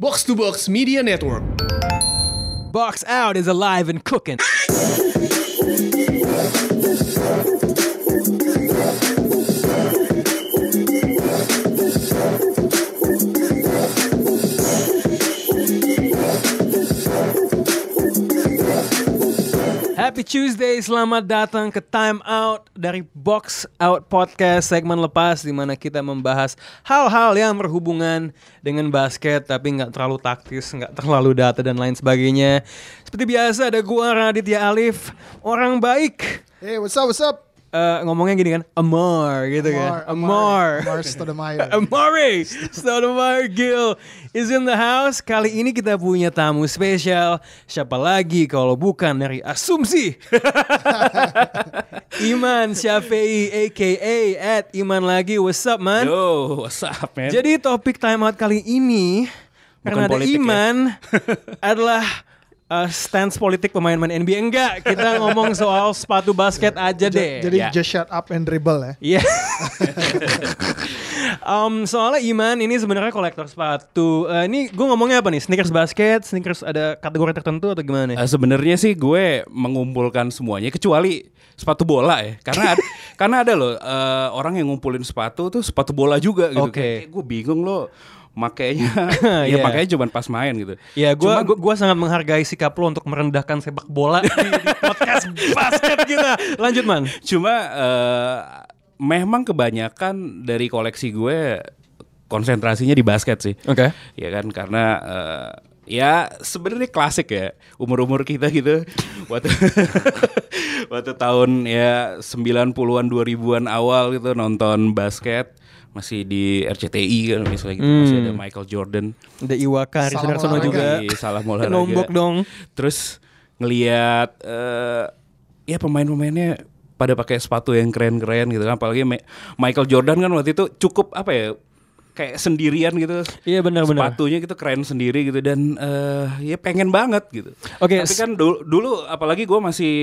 Box to Box Media Network. Box Out is alive and cooking. Happy Tuesday, selamat datang ke Time Out dari Box Out Podcast segmen lepas di mana kita membahas hal-hal yang berhubungan dengan basket tapi nggak terlalu taktis, nggak terlalu data dan lain sebagainya. Seperti biasa ada gua Raditya Alif, orang baik. Hey, what's up, what's up? Eh, ngomongnya gini kan, Amar gitu kan, Amar. Amar Stoudemire. Amari Stoudemire Gill is in the house. Kali ini kita punya tamu spesial. Siapa lagi kalau bukan dari Asumsi. Iman Syafei aka at Iman lagi. What's up man? Yo, what's up, man? Jadi topik time out kali ini karena ada ya? Iman adalah uh, stance politik pemain-pemain NBA enggak. Kita ngomong soal sepatu basket aja deh. Jadi Ya. just shut up and dribble ya. Iya. um, soalnya Iman ini sebenarnya kolektor sepatu. Eh, ini gue ngomongnya apa nih? Sneakers basket, sneakers ada kategori tertentu atau gimana? nih? Eh, Sebenarnya sih gue mengumpulkan semuanya kecuali sepatu bola ya. Karena ada, karena ada loh eh, orang yang ngumpulin sepatu tuh sepatu bola juga gitu. Oke. Kayak gue bingung loh makainya ya makanya cuma pas main gitu. Ya, gue Cuman- gua, gua sangat menghargai sikap lo untuk merendahkan sepak bola di, di podcast basket kita. Lanjut man. Cuma eh, memang kebanyakan dari koleksi gue konsentrasinya di basket sih. Oke. Ya kan karena eh, ya sebenarnya klasik ya umur-umur kita gitu waktu waktu tahun ya 90-an 2000-an awal gitu nonton basket masih di RCTI kan misalnya gitu masih ada Michael Jordan Ada Iwaka, Haris Sunarsono olahraga. juga. di salah olahraga. Nombok dong. Terus ngelihat eh ya pemain-pemainnya pada pakai sepatu yang keren-keren gitu kan apalagi Ma- Michael Jordan kan waktu itu cukup apa ya kayak sendirian gitu. Iya, benar-benar. Sepatunya gitu keren sendiri gitu dan eh ya pengen banget gitu. Oke, Tapi s- kan dulu, dulu apalagi gue masih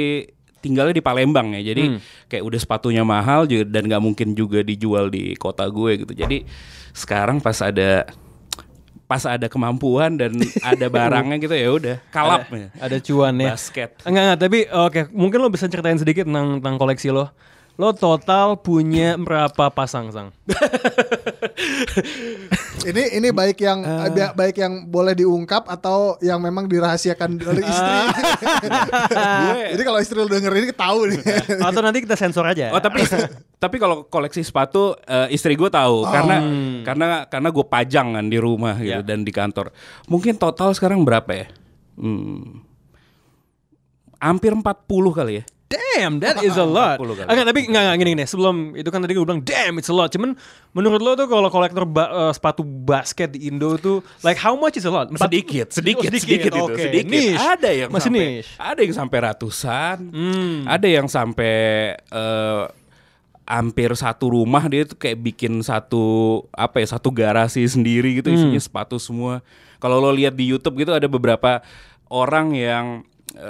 tinggalnya di Palembang ya. Jadi Hmm. kayak udah sepatunya mahal juga dan nggak mungkin juga dijual di kota gue gitu. Jadi sekarang pas ada pas ada kemampuan dan ada barangnya gitu ya udah kalap ya. Ada cuan ya. Basket. Enggak enggak, tapi oke, mungkin lo bisa ceritain sedikit tentang tentang koleksi lo. Lo total punya berapa pasang, Sang? Ini ini baik yang ba- baik yang boleh diungkap atau yang memang dirahasiakan dari istri. Jadi kalau istri lu denger ini tahu nih. Atau nanti kita sensor aja. Oh tapi tapi kalau koleksi sepatu eh, istri gue tahu karena karena karena gue pajang kan di rumah gitu Ya. dan di kantor. Mungkin total sekarang berapa ya? Hmm, hampir 40 kali ya. Damn, that is a lot. 40 kali. Oke, tapi enggak enggak gini gini. Sebelum itu kan tadi gue bilang damn, it's a lot. Cuman menurut lo tuh kalau kolektor ba- eh, sepatu basket di Indo tuh like how much is a lot? Empat- sedikit, sedikit, Oh, sedikit, itu, Oke, sedikit. niche. Ada yang masih sampai, niche. Hmm. ada yang sampai ratusan, ada yang sampai eh, hampir satu rumah dia tuh kayak bikin satu apa ya satu garasi sendiri gitu isinya Hmm. sepatu semua. Kalau lo lihat di YouTube gitu ada beberapa orang yang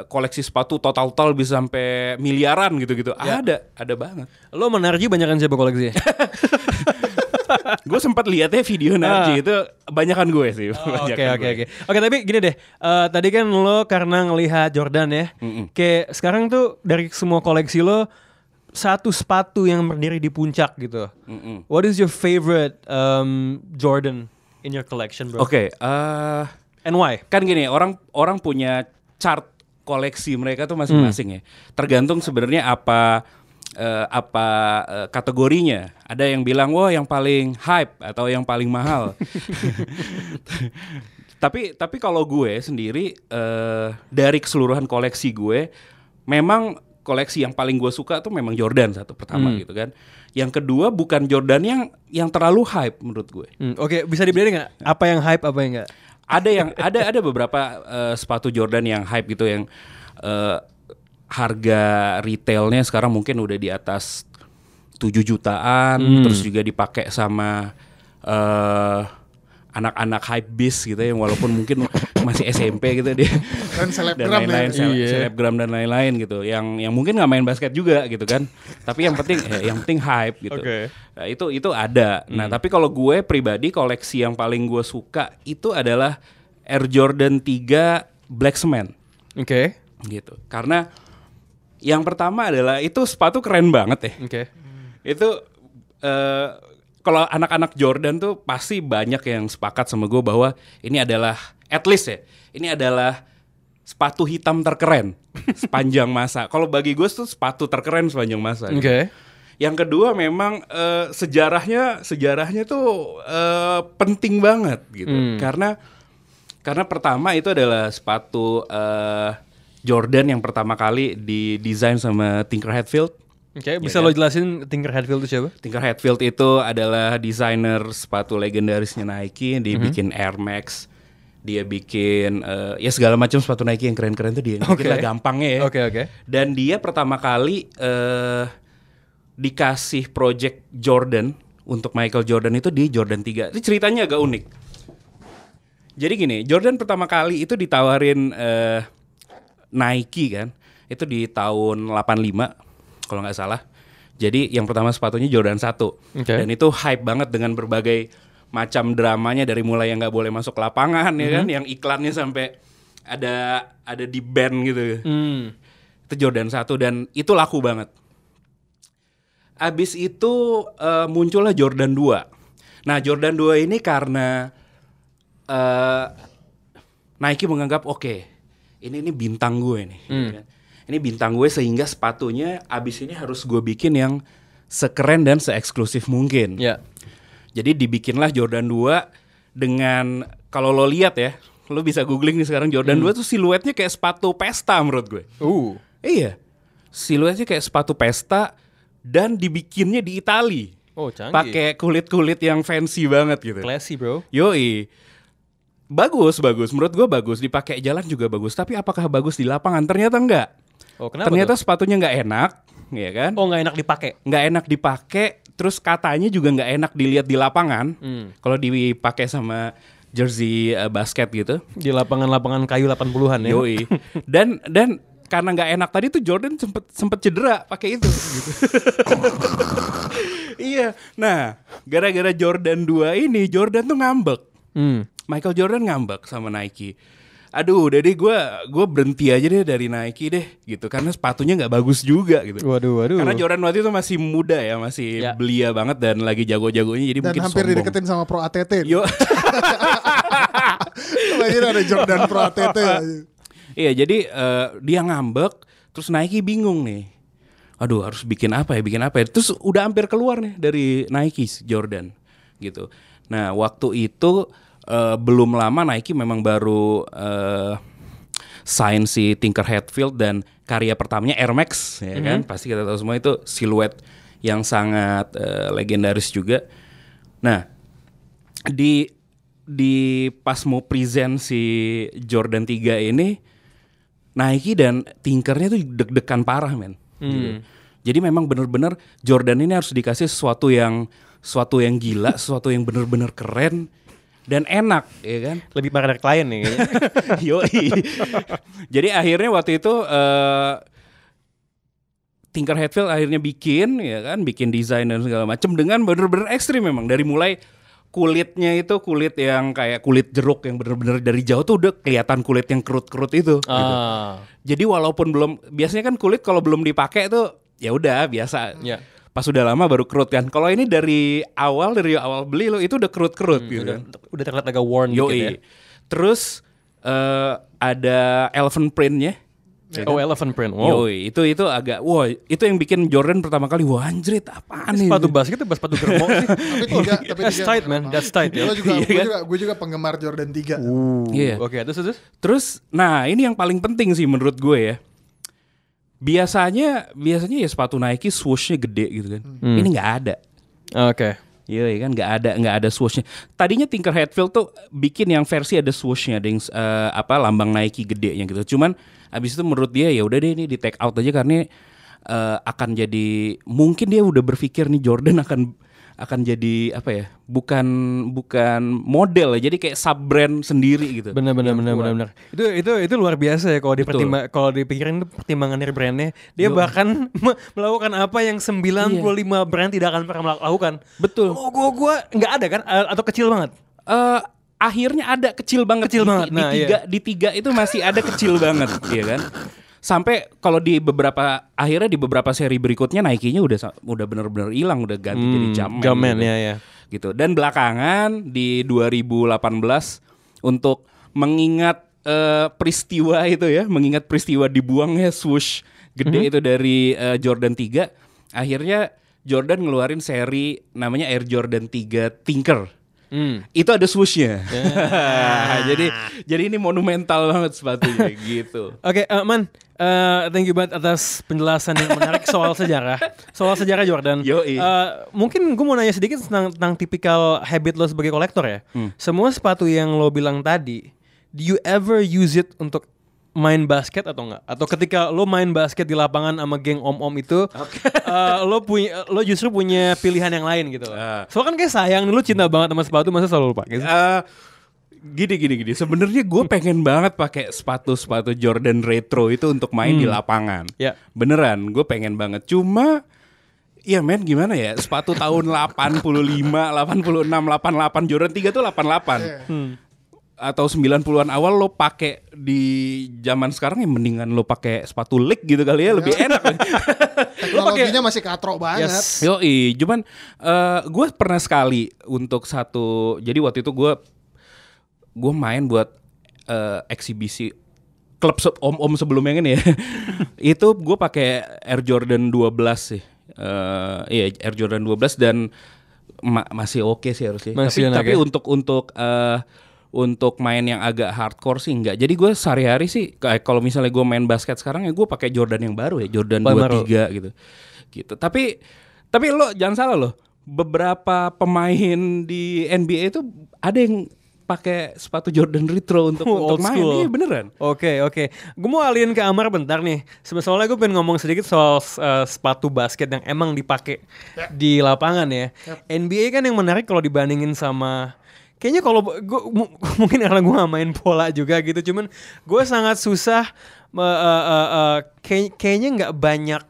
koleksi sepatu total-total bisa sampai miliaran gitu-gitu. Ya. Ada, ada banget. Lo menarji banyakan siapa koleksi? gue sempat lihatnya video Narji itu banyakan gue sih. Ah. Oh, Oke oke oke. Oke tapi gini deh. eh, tadi kan lo karena ngelihat Jordan ya. Kayak sekarang tuh dari semua koleksi lo satu sepatu yang berdiri di puncak gitu. Mm-mm. What is your favorite um, Jordan in your collection, bro? Oke, eh And why? kan gini orang orang punya chart koleksi mereka tuh masing-masing ya. Tergantung sebenarnya apa eh, apa eh, kategorinya. Ada yang bilang wah yang paling hype atau yang paling mahal. Tapi tapi kalau gue sendiri eh, dari keseluruhan koleksi gue memang koleksi yang paling gue suka tuh memang Jordan satu pertama gitu kan. Yang kedua bukan Jordan yang yang terlalu hype menurut gue. Hmm, Oke, bisa dibedain nggak? Apa yang hype, apa yang nggak? Ada yang ada ada beberapa eh, sepatu Jordan yang hype gitu yang eh, harga retailnya sekarang mungkin udah di atas 7 jutaan terus juga dipakai sama eh anak-anak hype beast gitu yang walaupun mungkin masih SMP gitu dia Dan selebgram lain-lain ya. sele- Iya. selebgram dan lain-lain gitu yang yang mungkin nggak main basket juga gitu kan tapi yang penting eh, yang penting hype gitu Oke. Nah, itu itu ada nah tapi kalau gue pribadi koleksi yang paling gue suka itu adalah Air Jordan 3 Black Cement Oke. gitu karena yang pertama adalah itu sepatu keren banget ya Oke. itu eh, kalau anak-anak Jordan tuh pasti banyak yang sepakat sama gue bahwa ini adalah at least ya ini adalah sepatu hitam terkeren sepanjang masa kalau bagi gue tuh sepatu terkeren sepanjang masa gitu. Oke. yang kedua memang eh, sejarahnya sejarahnya tuh eh, penting banget gitu karena karena pertama itu adalah sepatu eh, Jordan yang pertama kali didesain sama Tinker Hatfield Oke, bisa lo jelasin Tinker Hatfield itu siapa? Tinker Hatfield itu adalah desainer sepatu legendarisnya Nike. Dia Mhm. bikin Air Max, dia bikin eh, ya segala macam sepatu Nike yang keren-keren tuh dia. yang bikin Oke. lah gampangnya ya. Oke, oke. Dan dia pertama kali eh, dikasih project Jordan untuk Michael Jordan itu di Jordan 3. Itu ceritanya agak unik. Jadi gini, Jordan pertama kali itu ditawarin eh, Nike kan. Itu di tahun 85 kalau nggak salah. Jadi yang pertama sepatunya Jordan 1. Oke. Dan itu hype banget dengan berbagai macam dramanya dari mulai yang nggak boleh masuk lapangan ya kan, yang iklannya sampai ada ada di band gitu. Hmm. Itu Jordan 1 dan itu laku banget. Abis itu eh, muncullah Jordan 2. Nah Jordan 2 ini karena eh, Nike menganggap oke ini ini bintang gue nih. kan. Ini bintang gue sehingga sepatunya abis ini harus gue bikin yang sekeren dan seeksklusif mungkin. Ya. Jadi dibikinlah Jordan 2 dengan kalau lo lihat ya, lo bisa googling nih sekarang Jordan 2 tuh siluetnya kayak sepatu pesta menurut gue. Uh. Iya. Siluetnya kayak sepatu pesta dan dibikinnya di Itali. Oh, canggih. Pakai kulit-kulit yang fancy banget gitu. Classy, bro. Yoi. Bagus, bagus. Menurut gua bagus. Dipakai jalan juga bagus. Tapi apakah bagus di lapangan? Ternyata enggak. Oh, kenapa? Ternyata tuh? sepatunya nggak enak, ya kan? Oh, nggak enak dipakai. nggak enak dipakai terus katanya juga nggak enak dilihat di lapangan Hmm. kalau dipakai sama jersey eh, basket gitu Di lapangan-lapangan kayu 80-an ya. yoi dan dan karena nggak enak tadi tuh Jordan sempet sempet cedera pakai itu gitu. iya nah gara-gara Jordan 2 ini Jordan tuh ngambek Hmm. Michael Jordan ngambek sama Nike aduh jadi gue gue berhenti aja deh dari Nike deh gitu karena sepatunya nggak bagus juga gitu Waduh, waduh. karena Jordan waktu itu masih muda ya, masih Ya. belia banget dan lagi jago-jagonya jadi Dan mungkin hampir sombong. dideketin sama Pro ATT. Yo, Lagi ada Jordan Pro ATT. iya jadi eh, dia ngambek, terus Nike bingung nih. Aduh harus bikin apa ya, bikin apa ya. Terus udah hampir keluar nih dari Nike si Jordan gitu. Nah waktu itu eh, belum lama Nike memang baru eh, sign si Tinker Hatfield dan karya pertamanya Air Max ya kan pasti kita tahu semua itu siluet yang sangat eh, legendaris juga. Nah di di pas mau present si Jordan 3 ini Nike dan Tinkernya tuh deg-degan parah men. Gitu. Jadi memang bener-bener Jordan ini harus dikasih sesuatu yang sesuatu yang gila, sesuatu yang bener-bener keren dan enak, ya kan? Lebih dari klien nih kayaknya. Yoi. Jadi akhirnya waktu itu eh Tinker Hatfield akhirnya bikin ya kan, bikin desain dan segala macam dengan bener-bener ekstrim memang dari mulai kulitnya itu kulit yang kayak kulit jeruk yang bener-bener dari jauh tuh udah kelihatan kulit yang kerut-kerut itu. gitu. ah. Jadi walaupun belum biasanya kan kulit kalau belum dipakai tuh ya udah biasa. Ya. Pas udah lama baru kerut kan. Kalau ini dari awal dari awal beli lo itu udah kerut-kerut gitu. Udah, kan. udah terlihat agak worn Yoi. dikit ya. Terus eh, ada elephant printnya. ya Oh, kan? elephant print. Wow. Yoi, itu itu agak wow, itu yang bikin Jordan pertama kali wah anjrit apaan nih? Sepatu basket itu sepatu germo sih. Tapi tiga, tapi That's tiga. tight man, that's tight ya. Gue juga, Iya gue kan? juga, gue juga penggemar Jordan 3. Iya. Oke, terus terus. Terus nah ini yang paling penting sih menurut gue ya. Biasanya biasanya ya sepatu Nike swooshnya gede gitu kan. Ini nggak ada. Oke. Iya iya kan nggak ada nggak ada swooshnya. Tadinya Tinker Hatfield tuh bikin yang versi ada swooshnya, ada yang eh, apa lambang Nike gedenya gitu. Cuman abis itu menurut dia ya udah deh ini di take out aja karena eh, akan jadi mungkin dia udah berpikir nih Jordan akan akan jadi apa ya? Bukan bukan model ya. Jadi kayak sub brand sendiri gitu. Benar benar benar benar benar. Itu itu itu luar biasa ya kalau dipertimba kalau dipikirin itu pertimbangan dari brandnya. Dia bahkan me- melakukan apa yang 95 brand tidak akan pernah melakukan. Betul. Oh, gua gua nggak ada kan A- atau kecil banget. eh akhirnya ada kecil banget Kecil di, banget, di nah, tiga di tiga itu masih ada kecil banget ya kan sampai kalau di beberapa akhirnya di beberapa seri berikutnya Nike-nya udah udah benar-benar hilang udah ganti jadi Jumpman Jumpman, gitu. ya, ya. gitu dan belakangan di 2018 untuk mengingat eh, peristiwa itu ya mengingat peristiwa dibuangnya swoosh gede itu dari eh, Jordan 3 akhirnya Jordan ngeluarin seri namanya Air Jordan 3 Tinker Hmm. itu ada swooshnya. jadi jadi ini monumental banget sepatunya gitu. Oke, eh, Man, eh, thank you banget atas penjelasan yang menarik soal sejarah, soal sejarah Jordan. Yoi. Eh, mungkin gue mau nanya sedikit tentang, tentang tipikal habit lo sebagai kolektor ya. Hmm. Semua sepatu yang lo bilang tadi, do you ever use it untuk main basket atau enggak? Atau ketika lo main basket di lapangan sama geng om-om itu, eh, lo punya, lo justru punya pilihan yang lain gitu. Ah. Soalnya kan kayak sayang, lo cinta banget sama sepatu, masa selalu lo pakai? sih? Eh, gini gini gini. Sebenarnya gue pengen banget pakai sepatu sepatu Jordan retro itu untuk main di lapangan. Ya. Beneran, gue pengen banget. Cuma Iya men gimana ya Sepatu tahun 85, 86, 88 Jordan 3 tuh 88 Atau 90-an awal lo pakai di zaman sekarang ya mendingan lo pakai sepatu leg gitu kali ya Lebih enak Teknologinya masih katro banget. Yes. Yoi, cuman gue pernah sekali untuk satu, jadi waktu itu gue gue main buat eh, eksibisi klub se- om-om sebelum yang ini ya. itu gue pakai Air Jordan 12 sih. Eh, iya Air Jordan 12 dan ma- masih oke sih harusnya. Masih tapi enak tapi ya? untuk untuk eh, untuk main yang agak hardcore sih enggak. Jadi gue sehari-hari sih kayak kalau misalnya gue main basket sekarang ya gue pakai Jordan yang baru ya, Jordan Baru. 23 gitu. Gitu. Tapi tapi lo jangan salah loh. Beberapa pemain di NBA itu ada yang pakai sepatu Jordan retro untuk Oh, untuk old main. school. Iya beneran. Oke oke, gue mau alihin ke Amar bentar nih. Sebe- Soalnya gue pengen ngomong sedikit soal uh, sepatu basket yang emang dipakai di lapangan ya. NBA kan yang menarik kalau dibandingin sama Kayaknya kalau gue mungkin karena gue main bola juga gitu, cuman gue sangat susah uh, uh, uh, kay- kayaknya nggak banyak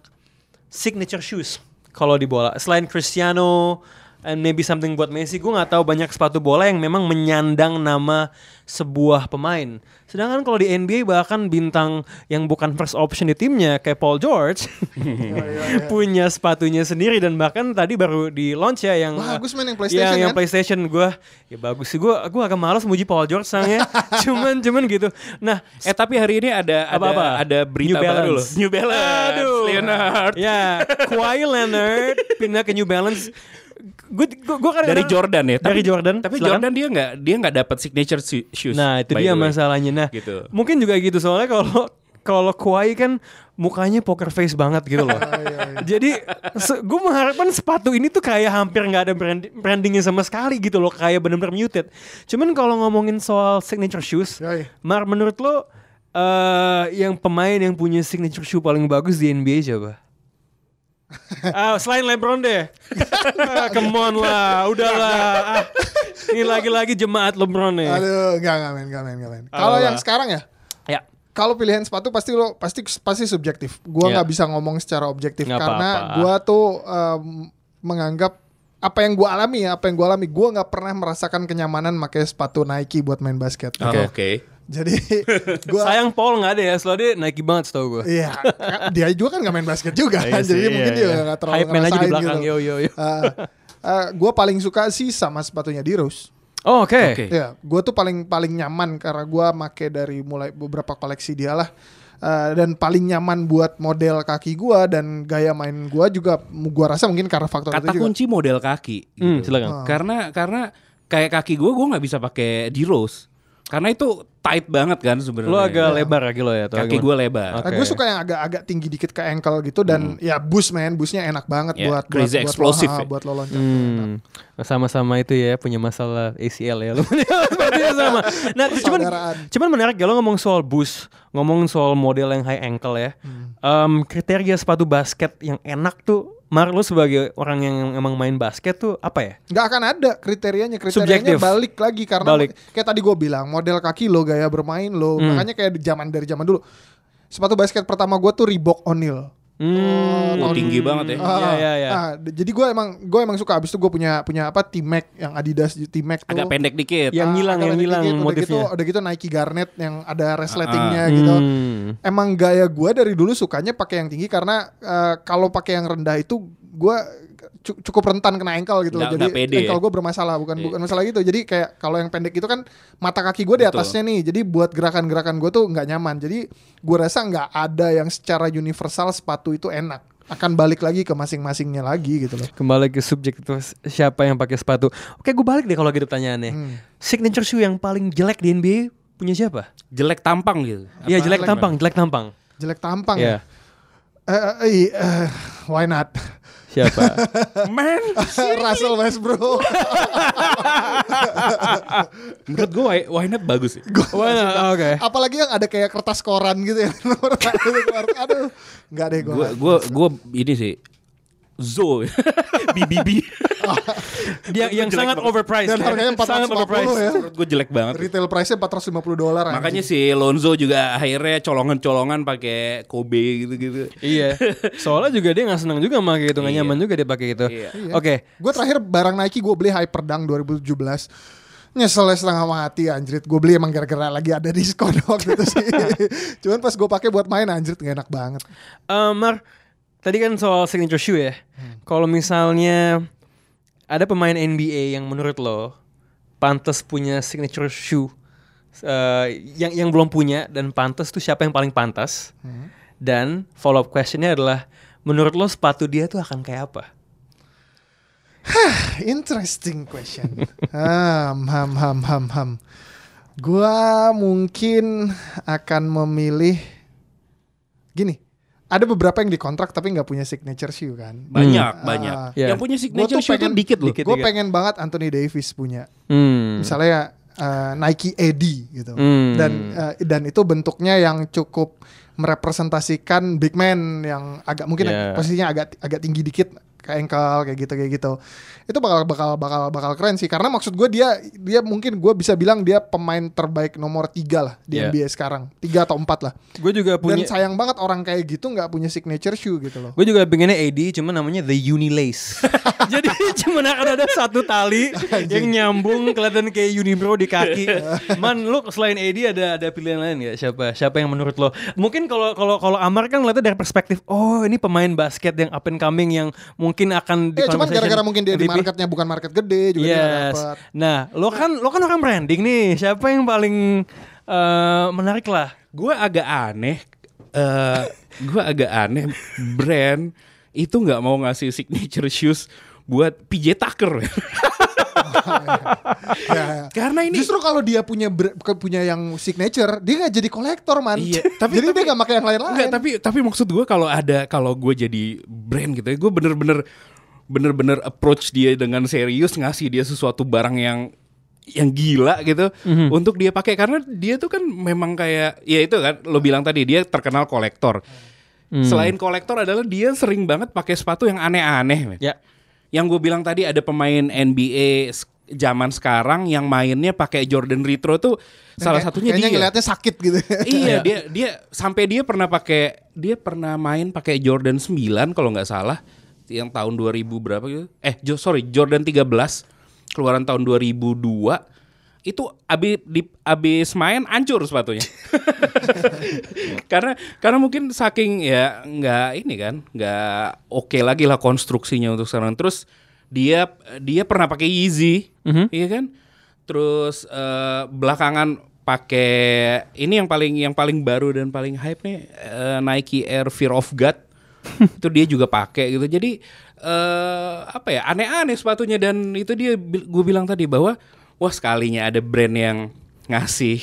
signature shoes kalau di bola. Selain Cristiano and maybe something buat Messi, gue nggak tahu banyak sepatu bola yang memang menyandang nama sebuah pemain. Sedangkan kalau di NBA bahkan bintang yang bukan first option di timnya kayak Paul George punya sepatunya sendiri dan bahkan tadi baru di launch ya yang Bagus, man, yang Yang, PlayStation, yang kan? PlayStation gue ya bagus sih gue gue agak malas muji Paul George sang ya. cuman cuman gitu. Nah, Eh tapi hari ini ada ada Apa-apa? ada berita New baru loh. Balance. New Balance. Aduh. Leonard. Ya, Kawhi Leonard pindah ke New Balance. Gue gue kan Dari Jordan ya. Dari Jordan. Tapi silakan. Jordan dia nggak dia nggak dapat signature shoes. Nah, itu dia masalahnya. Nah, Gitu. mungkin juga gitu soalnya kalau kalau Kawhi kan mukanya poker face banget gitu loh. Jadi gue mengharapkan sepatu ini tuh kayak hampir nggak ada brand, brandingnya sama sekali gitu loh, kayak bener-bener muted. Cuman kalau ngomongin soal signature shoes, Yoi. Mar menurut lo eh yang pemain yang punya signature shoe paling bagus di NBA siapa? Ah, selain LeBron deh. ah, come on lah, udahlah. Ah, ini lagi-lagi jemaat LeBron nih. Aduh, enggak enggak men, enggak men, enggak. Apa, Kalau apa? yang sekarang ya, Ya. kalau pilihan sepatu pasti lo pasti pasti subjektif. Gua Ya. nggak bisa ngomong secara objektif Nggak karena apa-apa. gua tuh em, menganggap apa yang gua alami ya, apa yang gua alami, gua nggak pernah merasakan kenyamanan pakai sepatu Nike buat main basket. Oke. Jadi gua Sayang Paul nggak ada ya, soalnya dia Nike banget setahu gue. Iya, dia juga kan nggak main basket juga Iya kan, sih, jadi iya, mungkin iya. dia nggak terlalu Hype man aja di belakang, gitu. yo, yo, yo. gue paling suka sih sama sepatunya di Rose. Oh, oke. Oke. Ya, gue tuh paling paling nyaman karena gue make dari mulai beberapa koleksi dia lah. Eh, dan paling nyaman buat model kaki gue dan gaya main gue juga gue rasa mungkin karena faktor Kata itu juga. kunci model kaki. Hmm, gitu. silakan. Karena karena kayak kaki gue gue nggak bisa pakai di rose. Karena itu tight banget kan sebenarnya. Lo agak lebar kaki lo ya? atau kaki gimana? gue lebar. Nah, Oke. gue suka yang agak-agak tinggi dikit ke ankle gitu dan ya boost man, boostnya enak banget Ya, buat crazy buat, explosive buat, lo, ya. buat lo loncat. Hmm, sama-sama itu ya punya masalah ACL ya lo Sepertinya sama. Nah, cuman cuman menarik ya lo ngomong soal boost, ngomong soal model yang high ankle ya. Hmm. Em, kriteria sepatu basket yang enak tuh Mar lu sebagai orang yang emang main basket tuh apa ya? nggak akan ada kriterianya kriterianya Subjektif. balik lagi karena Balik. kayak tadi gue bilang model kaki lo gaya bermain lo Hmm. makanya kayak di zaman dari zaman dulu sepatu basket pertama gue tuh Reebok O'Neal Hmm. Oh, tinggi banget ya. Iya, iya, iya. Ah, d- jadi gue emang gue emang suka abis itu gue punya punya apa T-Mac yang Adidas T-Mac tuh Agak pendek dikit. Yang Ah, ngilang, agak yang dikit. udah gitu, motifnya. udah gitu Nike Garnet yang ada resletingnya Ah, gitu Hmm. emang gaya gue dari dulu sukanya pakai yang tinggi karena eh, kalau pakai yang rendah itu gue cu- cukup rentan kena ankle gitu loh. Nggak- Jadi nggak pede ankle ya? gue bermasalah bukan Iya. bukan masalah gitu. Jadi kayak kalau yang pendek itu kan mata kaki gue di Betul. atasnya nih. Jadi buat gerakan-gerakan gue tuh nggak nyaman. Jadi gue rasa nggak ada yang secara universal sepatu itu enak. Akan balik lagi ke masing-masingnya lagi gitu loh. Kembali ke subjek itu siapa yang pakai sepatu. Oke, gue balik deh kalau gitu pertanyaannya. Hmm. Signature shoe yang paling jelek di NBA punya siapa? Jelek tampang gitu. Iya, jelek tampang, jelek tampang. Jelek tampang Iya. ya. Eh, eh, eh, why not? Siapa? Man, Russell Westbrook. menurut gue not bagus sih. Mana? Oke. Apalagi yang ada kayak kertas koran gitu ya. Aduh, nggak deh gue. Gue gue gue ini sih Zo BBB Dia yang sangat overpriced. Dan ya. harganya 450 sangat overpriced. ya. menurut gue jelek banget. Retail price-nya 450 dolar. anjing. Makanya si Lonzo juga akhirnya colongan-colongan pakai Kobe gitu-gitu. Iya. Soalnya juga dia nggak senang juga pakai itu, nggak Iya. nyaman juga dia pakai itu. Iya. Iya. Oke. Gue terakhir barang Nike gue beli Hyperdunk 2017 Nyesel setengah mati anjrit Gue beli emang gara-gara lagi ada diskon waktu itu sih Cuman pas gue pakai buat main anjrit gak enak banget Eh, Mar, tadi kan soal signature shoe ya. Kalau misalnya ada pemain NBA yang menurut lo pantas punya signature shoe eh, yang yang belum punya dan pantas tuh siapa yang paling pantas? Dan follow up questionnya adalah menurut lo sepatu dia tuh akan kayak apa? Interesting question Ham ham ham ham ham Gue mungkin akan memilih Gini Ada beberapa yang dikontrak tapi nggak punya signature shoe kan Banyak, Hmm. banyak. Ah. Iya. Yang punya Gue signature shoe tuh pengen dikit loh. Dikit. Gue pengen banget Anthony Davis punya Hmm. misalnya uh, Nike AD gitu Hmm. dan uh, dan itu bentuknya yang cukup merepresentasikan big man yang agak mungkin Yeah. posisinya agak agak tinggi dikit ke ankle kayak gitu kayak gitu itu bakal bakal bakal bakal keren sih karena maksud gue dia dia mungkin gue bisa bilang dia pemain terbaik nomor tiga lah di Yeah. NBA sekarang tiga atau empat lah Gue juga dan punya sayang banget orang kayak gitu nggak punya signature shoe gitu loh Gue juga pengennya AD cuma namanya The Unilace. Jadi cuma akan ada satu tali yang nyambung kelihatan kayak Unibro di kaki. Man, lu selain AD ada ada pilihan lain gak? Siapa? Siapa yang menurut lo? Mungkin kalau kalau kalau Amar kan ngeliatnya dari perspektif, oh ini pemain basket yang up and coming yang mungkin akan di Eh, cuman conversation gara-gara mungkin dia di marketnya bukan market gede juga dia Yes. dapet. Nah, lo kan lo kan orang branding nih. Siapa yang paling eh, menarik lah? Gue agak aneh. eh gue agak aneh brand itu nggak mau ngasih signature shoes buat PJ Tucker. Ya, ya. Karena ini Justru kalau dia punya ber- punya yang signature, dia nggak jadi kolektor man. Iya, tapi- jadi dia nggak pakai yang lain-lain. Enggak, tapi tapi maksud gue kalau ada kalau gue jadi brand gitu ya, gue bener-bener bener-bener approach dia dengan serius ngasih dia sesuatu barang yang yang gila gitu untuk dia pakai karena dia tuh kan memang kayak ya itu kan lo bilang tadi dia terkenal kolektor. Selain kolektor adalah dia sering banget pakai sepatu yang aneh-aneh. Ya. Yang gue bilang tadi ada pemain NBA zaman sekarang yang mainnya pakai Jordan Retro tuh salah Kayak- satunya kayaknya dia. ngeliatnya sakit gitu. iya dia dia sampai dia pernah pakai dia pernah main pakai Jordan 9 kalau nggak salah yang tahun 2000 berapa gitu eh sorry Jordan 13 keluaran tahun 2002 itu abis di abis main hancur sepatunya. Karena karena mungkin saking ya nggak ini kan nggak oke lagi lah konstruksinya untuk sekarang. Terus dia dia pernah pakai Yeezy iya kan? Terus eh, belakangan pakai ini yang paling yang paling baru dan paling hype nih eh, Nike Air Fear of God. Itu dia juga pakai gitu. Jadi eh apa ya aneh-aneh sepatunya dan itu dia gue bilang tadi bahwa wah sekalinya ada brand yang ngasih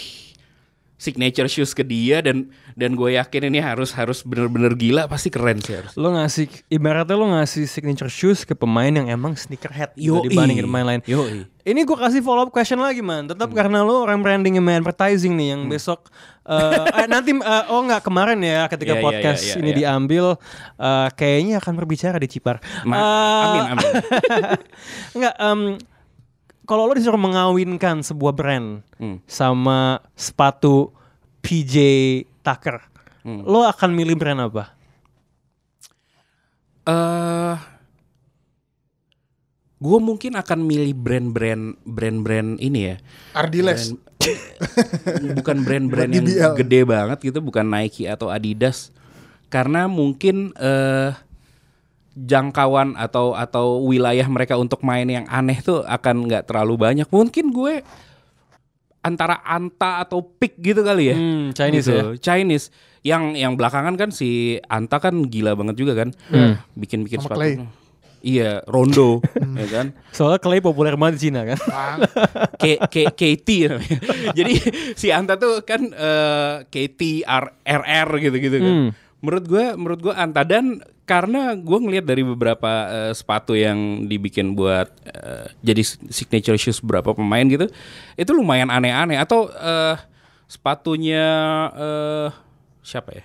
signature shoes ke dia dan dan gue yakin ini harus harus bener-bener gila pasti keren sih harus. Lo ngasih ibaratnya lo ngasih signature shoes ke pemain yang emang sneakerhead gitu Yoi. dibandingin pemain lain. Yoi. Ini gue kasih follow up question lagi man. Tetap karena lo orang branding sama advertising nih yang besok eh, eh, nanti eh, oh nggak kemarin ya ketika Iya, iya, podcast iya, iya, ini iya. diambil eh, kayaknya akan berbicara di Cipar. Ma- Eh, amin amin. Enggak, em, kalau lo disuruh mengawinkan sebuah brand Hmm. sama sepatu PJ Tucker, Hmm. lo akan milih brand apa? Eh gue mungkin akan milih brand-brand brand-brand ini ya. Ardiles. Brand- bukan brand-brand yang gede banget gitu, bukan Nike atau Adidas. Karena mungkin eh jangkauan atau atau wilayah mereka untuk main yang aneh tuh akan nggak terlalu banyak. Mungkin gue antara Anta atau Pick gitu kali ya. Hmm, Chinese Gitu. ya. Chinese. Yang yang belakangan kan si Anta kan gila banget juga kan. Hmm. Bikin-bikin Sama sepatu. Clay. Iya, Rondo, ya kan. Soalnya Clay populer banget di Cina kan. K K KT namanya. Jadi si Anta tuh kan eh, KT R RR gitu-gitu kan. Hmm. Menurut gue, menurut gue Anta dan karena gue ngelihat dari beberapa eh, sepatu yang dibikin buat eh, jadi signature shoes beberapa pemain gitu, itu lumayan aneh-aneh. Atau eh, sepatunya eh, siapa ya?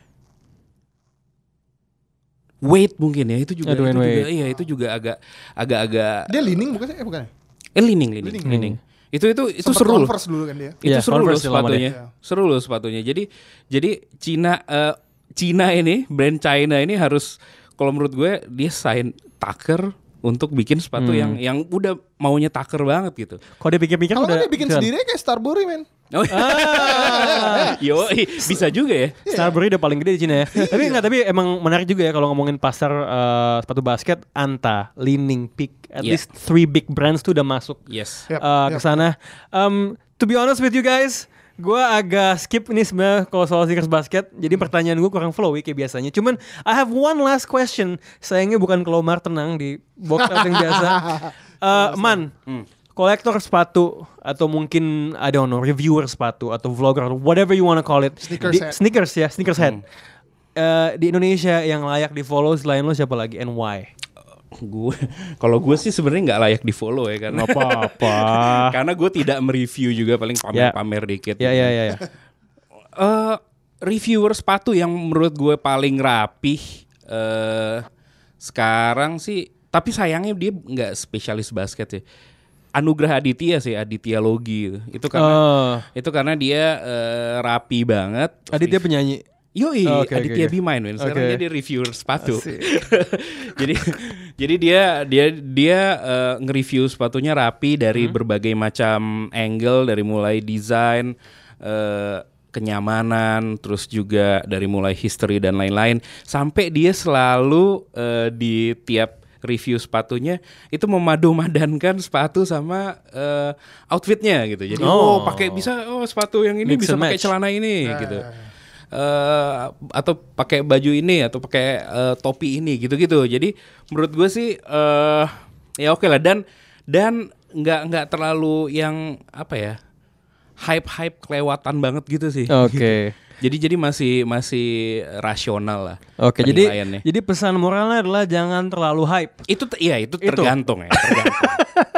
Wade mungkin ya itu juga, itu juga iya itu juga agak agak-agak Dia leaning bukan sih? Eh bukan. ya? eh, leaning, leaning, Leaning. leaning. Itu itu itu Sempet seru loh. Converse dulu kan dia. Itu Iya, seru loh sepatunya. Seru loh sepatunya. Jadi jadi Cina eh, Cina ini brand China ini harus kalau menurut gue dia sign Tucker untuk bikin sepatu Hmm. yang yang udah maunya Tucker banget gitu. Kalau dipikir-pikir Kalau udah kan dia bikin jalan. sendiri kayak Starbury men. Oh, Ah. Yo, bisa juga ya. Starbury udah paling gede di Cina ya. tapi enggak, tapi emang menarik juga ya kalau ngomongin pasar eh, sepatu basket, Anta, Leaning, Peak, at Yeah. least three big brands tuh udah masuk Yes. Yap, eh, ke yap. sana. Um, to be honest with you guys, gue agak skip ini sebenarnya kalau soal sneakers basket. Jadi pertanyaan gue kurang flowy kayak biasanya. Cuman I have one last question. Sayangnya bukan ke Lomar tenang di box yang biasa. Eh, Man, kolektor sepatu atau mungkin I don't know reviewer sepatu atau vlogger atau whatever you wanna call it. Sneakers Di- head. Sneakers ya, sneakers head. Eh, di Indonesia yang layak di follow selain lo siapa lagi and why? Gue kalau gue sih sebenarnya nggak layak di follow ya karena Nggak apa-apa. karena gue tidak mereview juga paling Ya. pamer-pamer dikit. Ya ya ya. ya. eh reviewer sepatu yang menurut gue paling rapih eh sekarang sih tapi sayangnya dia nggak spesialis basket ya Anugrah Aditya sih Aditya Logi itu karena Oh, itu karena dia eh, rapi banget tadi dia penyanyi. Yoi, Oh, oke, Aditya. Be Mine, men. Sekarang Oke. dia di reviewer sepatu. jadi jadi dia dia dia eh, nge-review sepatunya rapi dari Hmm. berbagai macam angle dari mulai desain eh, kenyamanan, terus juga dari mulai history dan lain-lain sampai dia selalu eh, di tiap review sepatunya itu memadu-madankan sepatu sama eh, outfitnya gitu. Jadi Oh. oh, pakai bisa oh sepatu yang ini Mix bisa pakai celana ini gitu eh atau pakai baju ini atau pakai eh, topi ini gitu-gitu. Jadi menurut gue sih eh ya oke lah dan dan nggak nggak terlalu yang apa ya hype-hype kelewatan banget gitu sih. Oke. Jadi jadi masih masih rasional lah. Oke, jadi jadi pesan moralnya adalah jangan terlalu hype. itu iya itu Itu. tergantung ya, tergantung.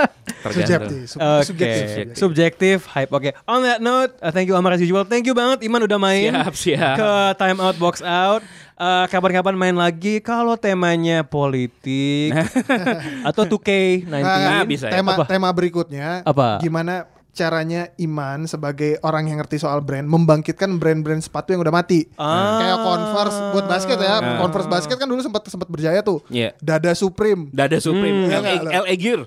tergantung. Subjektif. sub- Oke, subjektif. subjektif hype. Oke, on that note, uh, thank you Amar as usual. Thank you banget Iman udah main Siap, siap. ke Time Out Box Out. Uh, kapan-kapan main lagi kalau temanya politik atau 2K19. Nah, Nah, bisa ya. tema Apa? tema berikutnya Apa? gimana caranya Iman sebagai orang yang ngerti soal brand membangkitkan brand-brand sepatu yang udah mati. Ah. Kayak Converse buat basket ya. Ah. Converse basket kan dulu sempat sempat berjaya tuh. Iya. Dada Supreme. Dada Supreme, Iya LA, Gear.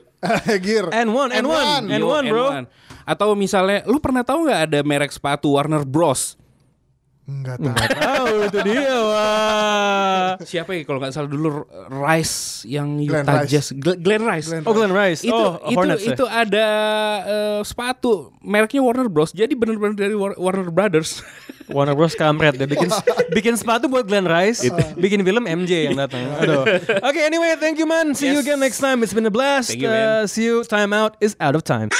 Gear. N1, N1, N1, Yo, bro. N1. Atau misalnya lu pernah tahu nggak ada merek sepatu Warner Bros? Enggak tahu. Oh, itu dia. Wah. Siapa ya kalau nggak salah dulu Rice yang Glenn Utah Rice. Jazz, Glenn, Glenn Rice. Glenn Oh, Glenn Rice. Itu oh, itu Hornets ya? itu ada eh, sepatu mereknya Warner Bros. Jadi benar-benar dari War- Warner Brothers. Warner Bros kampret dia bikin bikin sepatu buat Glenn Rice, bikin film MJ yang datang. Aduh. Oke, anyway, thank you man. See you Yes. again next time. It's been a blast. Thank you, man. Uh, see you. Time out is out of time.